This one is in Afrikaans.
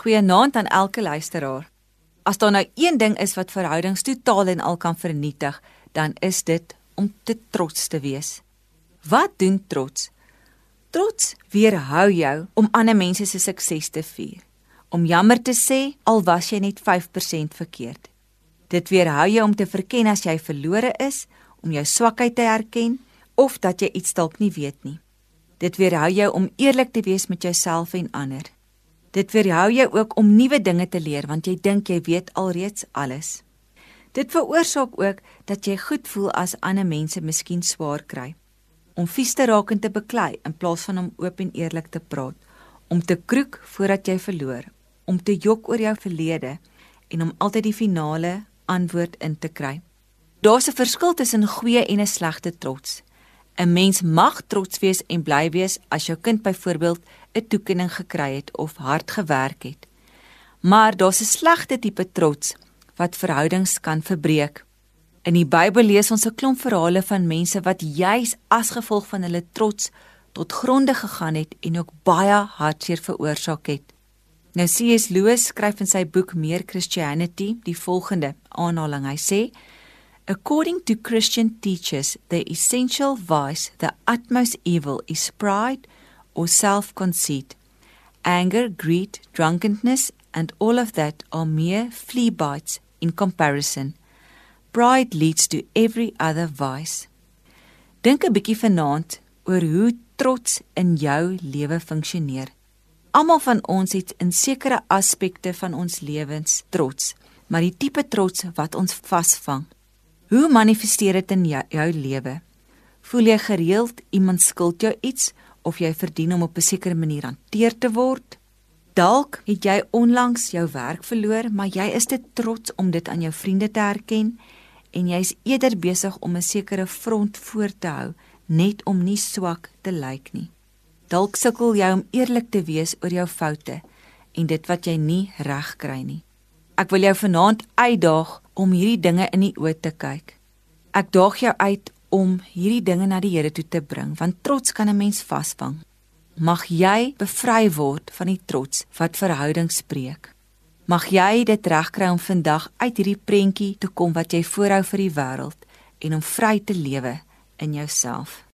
Goeienaand aan elke luisteraar. As daar nou een ding is wat verhoudings totaal en al kan vernietig, dan is dit om te trots te wees. Wat doen trots? Trots weerhou jou om ander mense se sukses te vier. Om jammer te sê al was jy net 5% verkeerd. Dit weerhou jou om te verken as jy verlore is, om jou swakheid te erken of dat jy iets dalk nie weet nie. Dit weerhou jou om eerlik te wees met jouself en ander. Dit weerhou jou ook om nuwe dinge te leer want jy dink jy weet alreeds alles. Dit veroorsaak ook dat jy goed voel as ander mense miskien swaar kry. Om vies te raak en te beklei in plaas van om oop en eerlik te praat, om te kroek voordat jy verloor, om te jok oor jou verlede en om altyd die finale antwoord in te kry. Daar's 'n verskil tussen goeie en 'n slegte trots. 'n Mens mag trots wees en bly wees as jou kind byvoorbeeld 'n toekenning gekry het of hard gewerk het. Maar daar's 'n slegte tipe trots wat verhoudings kan verbreek. In die Bybel lees ons 'n klomp verhale van mense wat juis as gevolg van hulle trots tot gronde gegaan het en ook baie hartseer veroorsaak het. Nou C.S. Lewis skryf in sy boek Meer Christianity die volgende aanhaling. Hy sê: According to Christian teachers, the essential vice, the utmost evil is pride or self-conceit. Anger, greed, drunkenness, and all of that are mere flea bites in comparison. Pride leads to every other vice. Dink 'n bietjie vanaand oor hoe trots in jou lewe funksioneer. Almal van ons het in sekere aspekte van ons lewens trots, maar die tipe trots wat ons vasvang Hoe manifesteer dit in jou, jou lewe? Voel jy gereeld iemand skuld jou iets of jy verdien om op 'n sekere manier hanteer te word? Dalk het jy onlangs jou werk verloor, maar jy is te trots om dit aan jou vriende te erken en jy's eerder besig om 'n sekere front voor te hou net om nie swak te lyk nie. Dalk sukkel jy om eerlik te wees oor jou foute en dit wat jy nie reg kry nie. Ek wil jou vanaand uitdaag om hierdie dinge in die oë te kyk. Ek daag jou uit om hierdie dinge na die Here toe te bring, want trots kan 'n mens vasvang. Mag jy bevry word van die trots wat verhoudings breek. Mag jy dit regkry om vandag uit hierdie prentjie te kom wat jy voorhou vir die wêreld en om vry te lewe in jouself.